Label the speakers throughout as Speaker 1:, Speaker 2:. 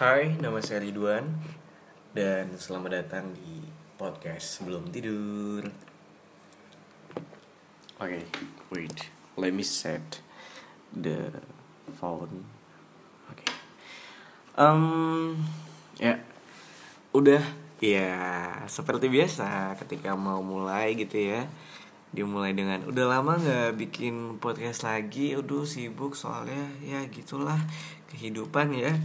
Speaker 1: Hai, nama saya Ridwan dan selamat datang di podcast sebelum tidur. Oke, okay, wait, let me set the phone. Oke, okay. um, ya, udah, ya seperti biasa ketika mau mulai gitu ya. Dimulai dengan udah lama nggak bikin podcast lagi, udah sibuk soalnya ya gitulah kehidupan ya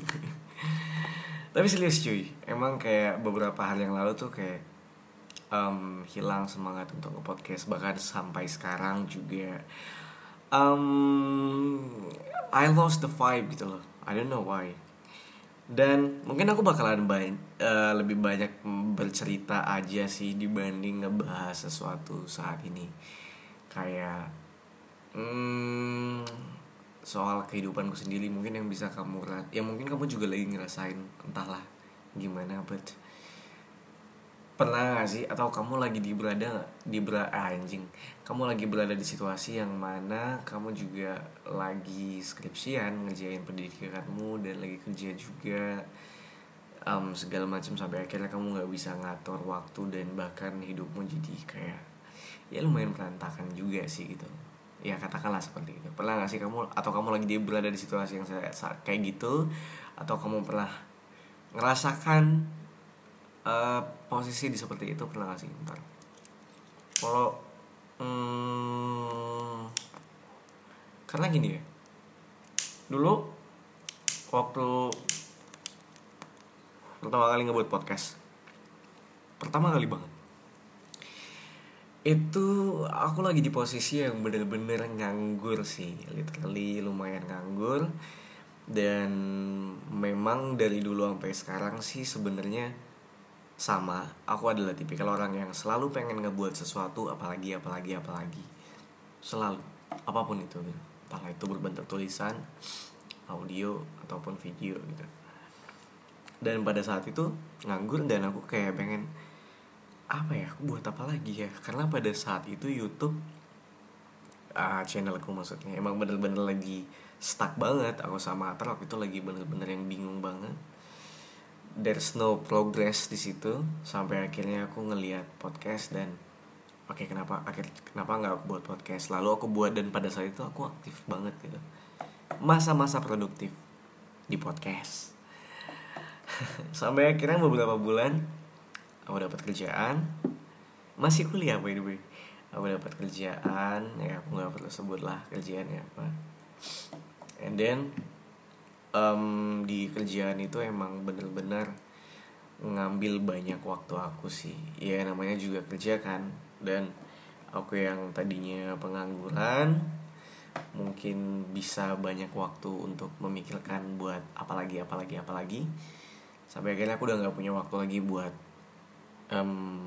Speaker 1: tapi serius cuy. Emang kayak beberapa hal yang lalu tuh kayak um, hilang semangat untuk nge podcast bahkan sampai sekarang juga. Um, I lost the vibe gitu loh. I don't know why. Dan mungkin aku bakalan banyak, uh, lebih banyak bercerita aja sih dibanding ngebahas sesuatu saat ini. Kayak hmm, soal kehidupanku sendiri mungkin yang bisa kamu yang mungkin kamu juga lagi ngerasain entahlah gimana but pernah gak sih? Atau kamu lagi di berada di berada ah, anjing. Kamu lagi berada di situasi yang mana kamu juga lagi skripsian ngerjain pendidikanmu dan lagi kerja juga um, segala macam sampai akhirnya kamu nggak bisa ngatur waktu dan bahkan hidupmu jadi kayak ya lumayan berantakan juga sih gitu ya katakanlah seperti itu. Pernah gak sih kamu atau kamu lagi berada di situasi yang saya kayak gitu atau kamu pernah ngerasakan uh, posisi di seperti itu? Pernah gak sih? Ntar kalau hmm, karena gini ya. Dulu waktu pertama kali ngebuat podcast pertama kali banget itu aku lagi di posisi yang bener-bener nganggur sih. Literally lumayan nganggur. Dan memang dari dulu sampai sekarang sih sebenarnya sama. Aku adalah tipikal orang yang selalu pengen ngebuat sesuatu apalagi apalagi apalagi. Selalu. Apa pun itu gitu. Entah itu berbentuk tulisan audio ataupun video gitu. Dan pada saat itu nganggur dan aku kayak pengen apa ya aku buat apa lagi ya? Karena pada saat itu YouTube uh, channelku maksudnya emang bener-bener lagi stuck banget aku sama Atar waktu itu lagi bener-bener yang bingung banget. There's no progress di situ sampai akhirnya aku ngeliat podcast dan oke okay, kenapa akhir kenapa nggak aku buat podcast? Lalu aku buat dan pada saat itu aku aktif banget gitu. Masa-masa produktif di podcast. Sampai akhirnya beberapa bulan aku dapat kerjaan. Masih kuliah by the way. Aku dapat kerjaan ya aku nggak perlu sebut lah kerjaannya apa. And then um, di kerjaan itu emang bener-bener ngambil banyak waktu aku sih. Ya namanya juga kerja kan. Dan aku yang tadinya pengangguran mungkin bisa banyak waktu untuk memikirkan buat apalagi apalagi apalagi. Sampai akhirnya aku udah nggak punya waktu lagi buat um,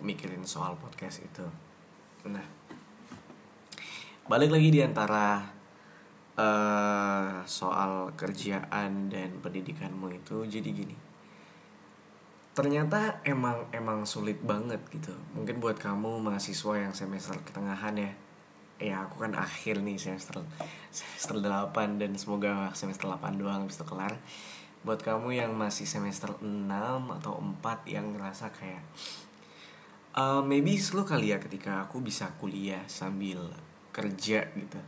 Speaker 1: mikirin soal podcast itu. Nah balik lagi di antara uh, soal kerjaan dan pendidikanmu itu jadi gini. Ternyata emang emang sulit banget gitu. Mungkin buat kamu mahasiswa yang semester ketengahan ya. Ya aku kan akhir nih semester semester 8 dan semoga semester 8 doang bisa kelar buat kamu yang masih semester 6 atau 4 yang ngerasa kayak uh, maybe slow kali ya ketika aku bisa kuliah sambil kerja gitu.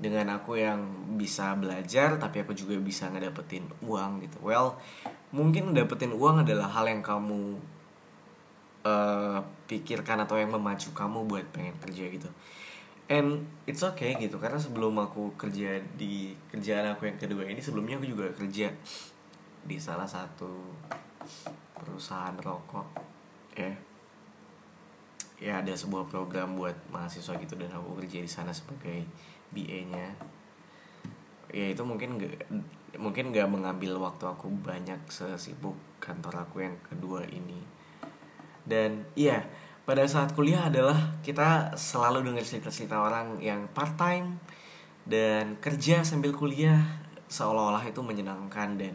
Speaker 1: Dengan aku yang bisa belajar tapi aku juga bisa ngedapetin uang gitu. Well mungkin dapetin uang adalah hal yang kamu uh, pikirkan atau yang memacu kamu buat pengen kerja gitu. And it's okay gitu karena sebelum aku kerja di kerjaan aku yang kedua ini sebelumnya aku juga kerja di salah satu perusahaan rokok ya. Ya ada sebuah program buat mahasiswa gitu dan aku kerja di sana sebagai BA-nya ya itu mungkin gak mungkin gak mengambil waktu aku banyak sesibuk kantor aku yang kedua ini. Dan iya pada saat kuliah adalah kita selalu dengar cerita-cerita orang yang part time dan kerja sambil kuliah seolah-olah itu menyenangkan dan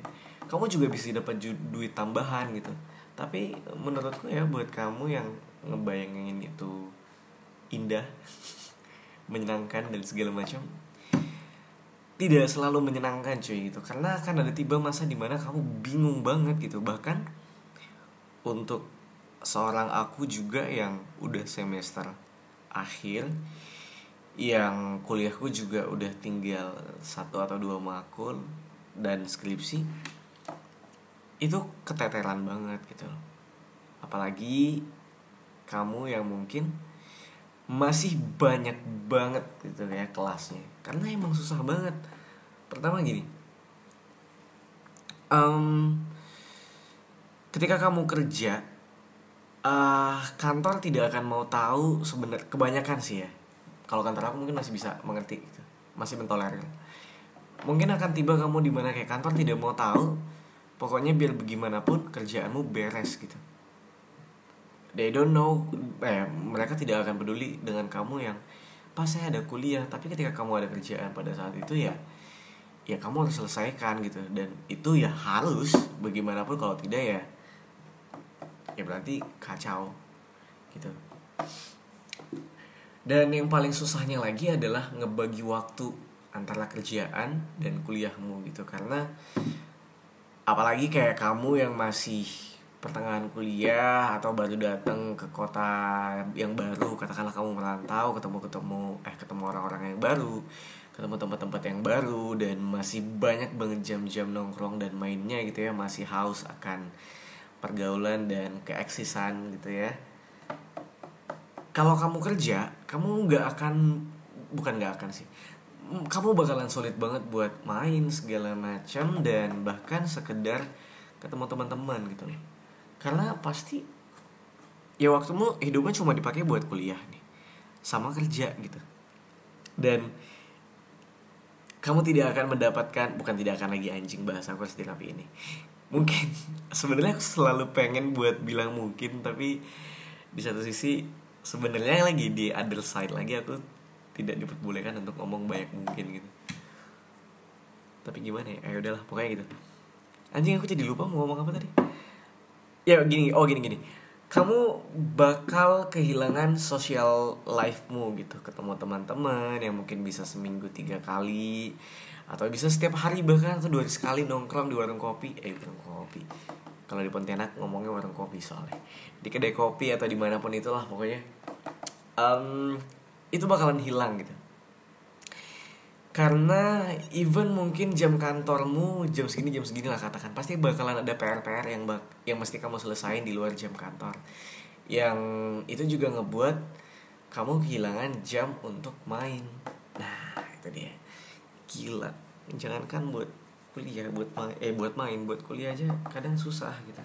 Speaker 1: kamu juga bisa dapat duit tambahan gitu. Tapi menurutku ya buat kamu yang ngebayangin itu indah menyenangkan dan segala macam tidak selalu menyenangkan cuy gitu. Karena akan ada tiba masa di mana kamu bingung banget gitu. Bahkan untuk seorang aku juga yang udah semester akhir yang kuliahku juga udah tinggal satu atau dua makul dan skripsi itu keteteran banget gitu apalagi kamu yang mungkin masih banyak banget gitu ya kelasnya. Karena emang susah banget. Pertama gini um, ketika kamu kerja uh, kantor tidak akan mau tahu sebenarnya kebanyakan sih ya. Kalau kantor aku mungkin masih bisa mengerti gitu masih mentolerir mungkin akan tiba kamu di mana kayak kantor tidak mau tahu pokoknya biar bagaimanapun kerjaanmu beres gitu. They don't know eh mereka tidak akan peduli dengan kamu yang pas saya ada kuliah. Tapi ketika kamu ada kerjaan pada saat itu ya ya kamu harus selesaikan gitu. Dan itu ya harus bagaimanapun kalau tidak ya ya berarti kacau gitu. Dan yang paling susahnya lagi adalah ngebagi waktu antara kerjaan dan kuliahmu gitu. Karena apalagi kayak kamu yang masih pertengahan kuliah atau baru datang ke kota yang baru katakanlah kamu merantau ketemu ketemu eh ketemu orang-orang yang baru ketemu tempat-tempat yang baru dan masih banyak banget jam-jam nongkrong dan mainnya gitu ya masih haus akan pergaulan dan keeksisan gitu ya. Kalau kamu kerja kamu nggak akan bukan nggak akan sih kamu bakalan sulit banget buat main segala macam dan bahkan sekedar ketemu teman-teman gitu. Loh karena pasti ya waktumu hidupnya cuma dipakai buat kuliah nih sama kerja gitu. Dan kamu tidak akan mendapatkan bukan tidak akan lagi anjing bahasa aku sedih tapi ini. Mungkin sebenarnya aku selalu pengen buat bilang mungkin tapi di satu sisi sebenarnya lagi di other side lagi aku tidak diperbolehkan untuk ngomong banyak mungkin gitu. Tapi gimana ya? Ayo udahlah pokoknya gitu. Anjing aku jadi lupa mau ngomong apa tadi. Ya gini oh gini gini. Kamu bakal kehilangan social life-mu gitu. Ketemu teman-teman yang mungkin bisa seminggu tiga kali atau bisa setiap hari bahkan atau dua hari sekali nongkrong di warung kopi. Eh warung kopi. Kalau di Pontianak ngomongnya warung kopi soalnya. Di kedai kopi atau di mana pun itulah pokoknya. Um, itu bakalan hilang gitu. Karena even mungkin jam kantormu jam segini jam segini lah katakan pasti bakalan ada PR-PR yang bak yang mesti kamu selesain di luar jam kantor. Yang itu juga ngebuat kamu kehilangan jam untuk main. Nah itu dia. Gila. Jangankan buat kuliah buat main eh buat main buat kuliah aja kadang susah gitu.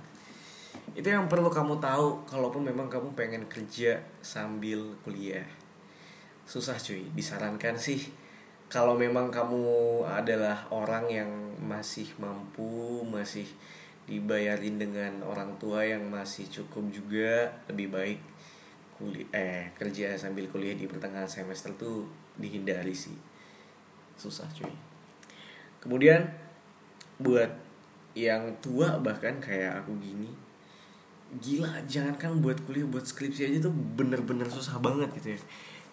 Speaker 1: Itu yang perlu kamu tahu kalaupun memang kamu pengen kerja sambil kuliah susah cuy. Disarankan sih kalau memang kamu adalah orang yang masih mampu masih dibayarin dengan orang tua yang masih cukup juga lebih baik kuliah eh kerja sambil kuliah di pertengahan semester tuh dihindari sih. Susah cuy. Kemudian buat yang tua bahkan kayak aku gini gila jangankan buat kuliah buat skripsi aja tuh bener-bener susah banget gitu ya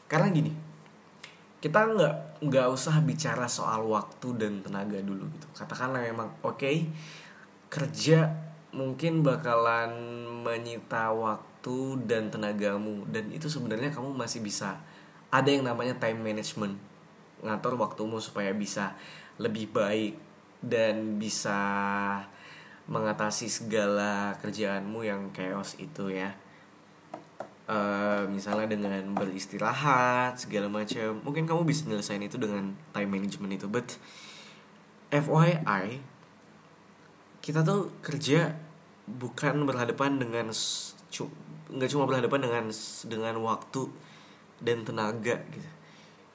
Speaker 1: karena gini kita nggak nggak usah bicara soal waktu dan tenaga dulu gitu. Katakanlah memang oke okay, kerja mungkin bakalan menyita waktu dan tenagamu. Dan itu sebenarnya kamu masih bisa ada yang namanya time management. Ngatur waktumu supaya bisa lebih baik dan bisa mengatasi segala kerjaanmu yang chaos itu ya uh, misalnya dengan beristirahat segala macam. Mungkin kamu bisa nyelesain itu dengan time management itu. But FYI kita tuh kerja bukan berhadapan dengan nggak cuma berhadapan dengan dengan waktu dan tenaga gitu.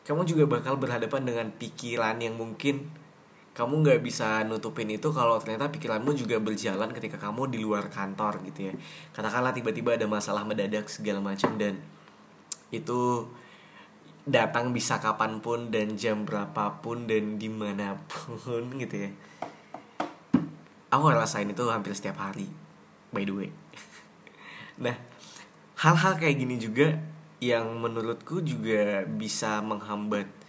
Speaker 1: Kamu juga bakal berhadapan dengan pikiran yang mungkin kamu nggak bisa nutupin itu kalau ternyata pikiranmu juga berjalan ketika kamu di luar kantor gitu ya. Katakanlah tiba-tiba ada masalah mendadak segala macam dan itu datang bisa kapan pun dan jam berapapun dan di mana pun gitu ya. Aku ngerasain itu hampir setiap hari by the way. Nah hal-hal kayak gini juga yang menurutku juga bisa menghambat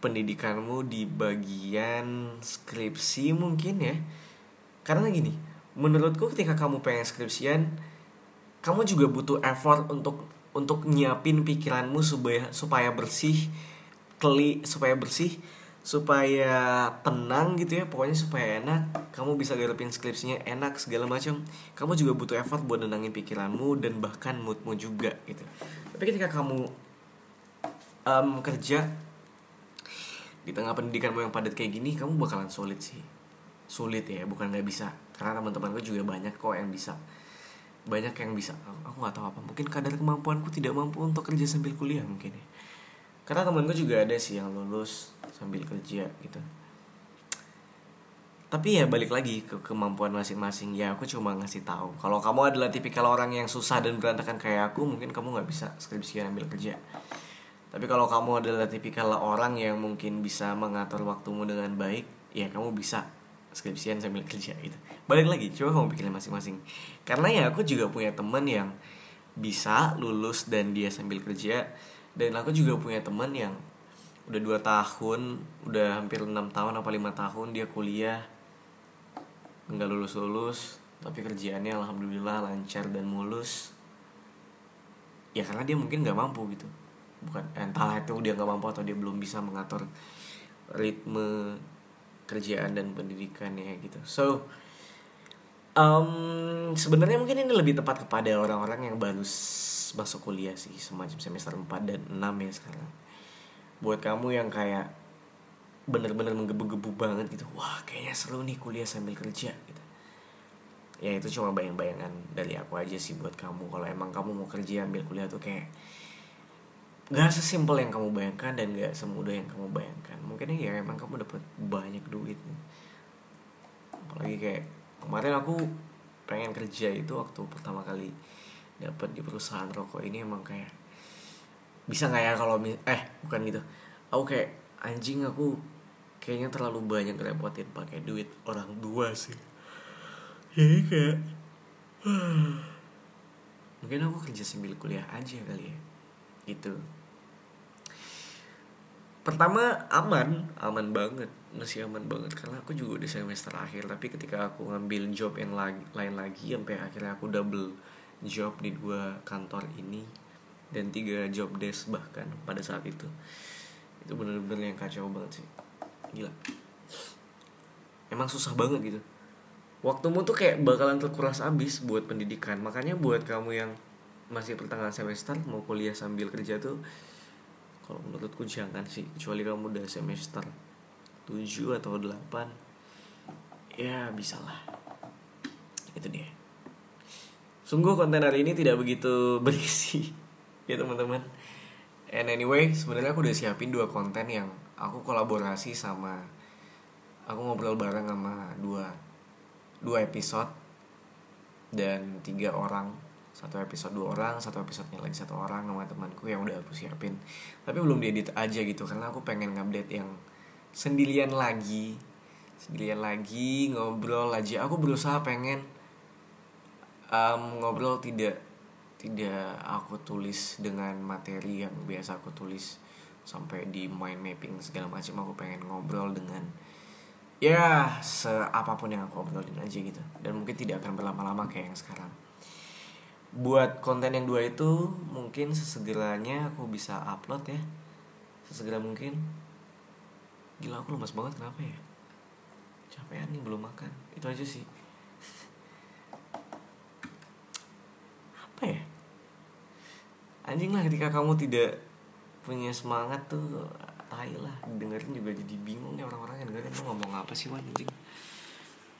Speaker 1: pendidikanmu di bagian skripsi mungkin ya. Karena gini menurutku ketika kamu pengen skripsian kamu juga butuh effort untuk untuk nyiapin pikiranmu supaya supaya bersih keli supaya bersih supaya tenang gitu ya pokoknya supaya enak. Kamu bisa garapin skripsinya enak segala macam. Kamu juga butuh effort buat nenangin pikiranmu dan bahkan moodmu juga gitu. Tapi ketika kamu um, kerja di tengah pendidikanmu yang padat kayak gini kamu bakalan sulit sih. Sulit ya bukan nggak bisa. Karena teman-teman gue juga banyak kok yang bisa. Banyak yang bisa. Aku nggak tahu apa. Mungkin kadar kemampuanku tidak mampu untuk kerja sambil kuliah mungkin ya. Karena temen gue juga ada sih yang lulus sambil kerja gitu. Tapi ya balik lagi ke kemampuan masing-masing. Ya aku cuma ngasih tahu. Kalau kamu adalah tipikal orang yang susah dan berantakan kayak aku mungkin kamu nggak bisa skripsian ambil kerja tapi kalau kamu adalah tipikal orang yang mungkin bisa mengatur waktumu dengan baik ya kamu bisa skripsian sambil kerja gitu. Balik lagi coba kamu pikirnya masing-masing. Karena ya aku juga punya teman yang bisa lulus dan dia sambil kerja dan aku juga punya teman yang udah dua tahun udah hampir enam tahun apa lima tahun dia kuliah nggak lulus lulus tapi kerjaannya alhamdulillah lancar dan mulus. Ya karena dia mungkin nggak mampu gitu bukan entah itu dia nggak mampu atau dia belum bisa mengatur ritme kerjaan dan pendidikannya gitu. So um, sebenarnya mungkin ini lebih tepat kepada orang-orang yang baru masuk kuliah sih semacam semester 4 dan 6 ya sekarang. Buat kamu yang kayak bener-bener menggebu-gebu banget gitu wah kayaknya seru nih kuliah sambil kerja gitu. Ya itu cuma bayang-bayangan dari aku aja sih buat kamu. Kalau emang kamu mau kerja ambil kuliah tuh kayak gak sesimpel yang kamu bayangkan dan gak semudah yang kamu bayangkan. Mungkin ya emang kamu dapat banyak duit apalagi kayak kemarin aku pengen kerja itu waktu pertama kali dapat di perusahaan rokok ini emang kayak bisa nggak ya kalau eh bukan gitu. Aku kayak anjing aku kayaknya terlalu banyak repotin pakai duit orang tua sih. Jadi kayak mungkin aku kerja sambil kuliah aja kali ya. Gitu pertama aman. Aman banget. Masih aman banget. Karena aku juga udah semester akhir. Tapi ketika aku ngambil job yang lagi, lain lagi sampai akhirnya aku double job di dua kantor ini dan tiga job desk bahkan pada saat itu itu bener-bener yang kacau banget sih. Gila. Emang susah banget gitu. Waktumu tuh kayak bakalan terkuras abis buat pendidikan. Makanya buat kamu yang masih pertengahan semester mau kuliah sambil kerja tuh kalau menurutku jangan sih kecuali kamu udah semester 7 atau 8 ya bisalah itu dia. Sungguh konten hari ini tidak begitu berisi ya teman-teman. And anyway, sebenarnya aku udah siapin dua konten yang aku kolaborasi sama aku ngobrol bareng sama dua dua episode dan tiga orang satu episode dua orang satu episodenya lagi satu orang sama temanku yang udah aku siapin. Tapi belum diedit aja gitu karena aku pengen ngupdate yang sendirian lagi sendirian lagi ngobrol aja. Aku berusaha pengen um, ngobrol tidak tidak aku tulis dengan materi yang biasa aku tulis sampai di mind mapping segala macam. Aku pengen ngobrol dengan ya seapapun yang aku obrolin aja gitu. Dan mungkin tidak akan berlama-lama kayak yang sekarang buat konten yang dua itu mungkin sesegeranya aku bisa upload ya. Sesegera mungkin. Gila aku lemas banget kenapa ya? Capek nih belum makan. Itu aja sih. Apa ya? Anjing lah ketika kamu tidak punya semangat tuh tai lah. Dengerin juga jadi bingung nih orang-orang yang dengerin. Tuh ngomong apa sih wan anjing?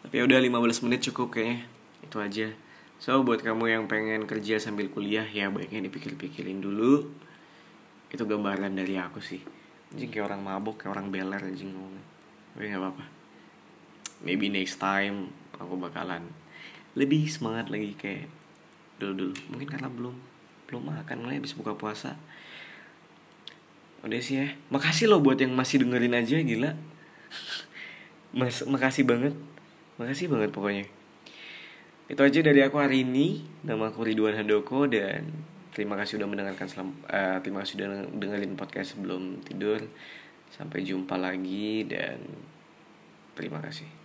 Speaker 1: Tapi ya udah 15 menit cukup kayaknya. Itu aja so buat kamu yang pengen kerja sambil kuliah ya baiknya dipikir-pikirin dulu. Itu gambaran dari aku sih. Anjing kayak orang mabuk kayak orang beler anjing ngomongnya tapi nggak apa-apa. Maybe next time aku bakalan lebih semangat lagi kayak dulu dulu mungkin karena belum belum makan mulai habis buka puasa. Udah sih ya. Makasih loh buat yang masih dengerin aja gila. Mas, makasih banget. Makasih banget pokoknya itu aja dari aku hari ini nama aku Ridwan Handoko dan terima kasih udah mendengarkan selam, uh, terima kasih udah dengerin podcast sebelum tidur Sampai jumpa lagi dan terima kasih.